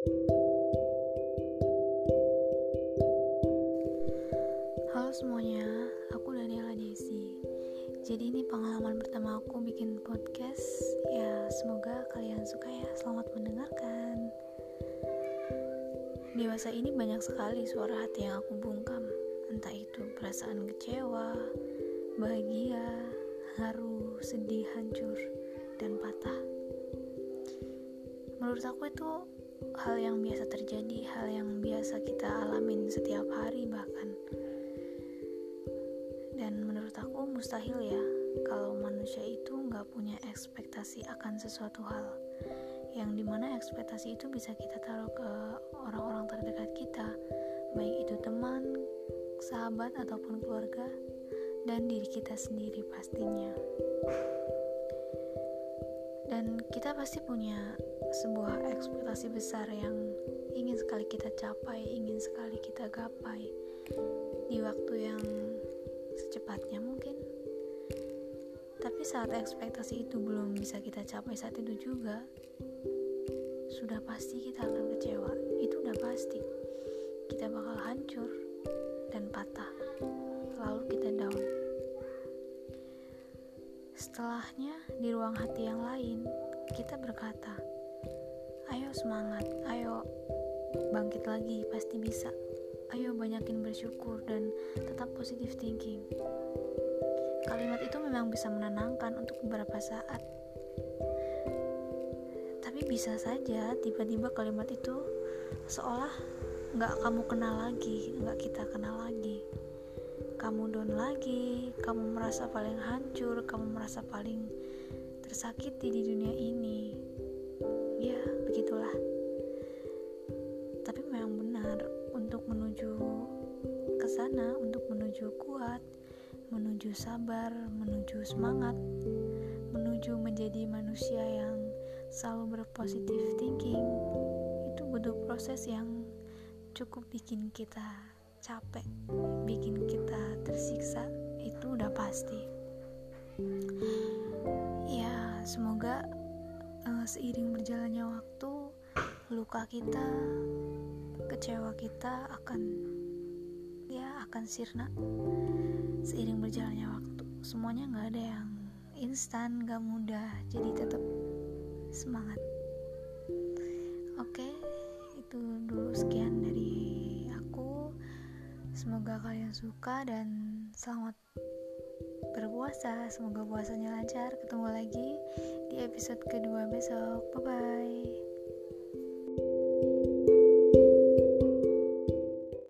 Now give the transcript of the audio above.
Halo semuanya, aku Daniela Desi. Jadi ini pengalaman pertama aku bikin podcast. Ya, semoga kalian suka ya. Selamat mendengarkan. Dewasa ini banyak sekali suara hati yang aku bungkam. Entah itu perasaan kecewa, bahagia, haru, sedih, hancur, dan patah. Menurut aku itu hal yang biasa terjadi, hal yang biasa kita alamin setiap hari bahkan. Dan menurut aku mustahil ya kalau manusia itu nggak punya ekspektasi akan sesuatu hal yang di mana ekspektasi itu bisa kita taruh ke orang-orang terdekat kita baik itu teman, sahabat ataupun keluarga dan diri kita sendiri pastinya dan kita pasti punya sebuah ekspektasi besar yang ingin sekali kita capai, ingin sekali kita gapai di waktu yang secepatnya mungkin. Tapi saat ekspektasi itu belum bisa kita capai saat itu juga, sudah pasti kita akan kecewa. Itu udah pasti. Kita bakal hancur dan patah. Setelahnya, di ruang hati yang lain, kita berkata, "Ayo semangat, ayo bangkit lagi, pasti bisa. Ayo banyakin bersyukur dan tetap positive thinking." Kalimat itu memang bisa menenangkan untuk beberapa saat, tapi bisa saja tiba-tiba kalimat itu seolah nggak kamu kenal lagi, nggak kita kenal lagi kamu down lagi, kamu merasa paling hancur, kamu merasa paling tersakiti di dunia ini. Ya, begitulah. Tapi memang benar untuk menuju ke sana, untuk menuju kuat, menuju sabar, menuju semangat, menuju menjadi manusia yang selalu berpositif thinking, itu butuh proses yang cukup bikin kita capek, bikin kita tersiksa, itu udah pasti. Ya, semoga uh, seiring berjalannya waktu, luka kita, kecewa kita akan ya akan sirna. Seiring berjalannya waktu, semuanya nggak ada yang instan, nggak mudah, jadi tetap semangat. Oke, itu dulu sekian kalian suka dan selamat berpuasa. Semoga puasanya lancar. Ketemu lagi di episode kedua besok. Bye bye.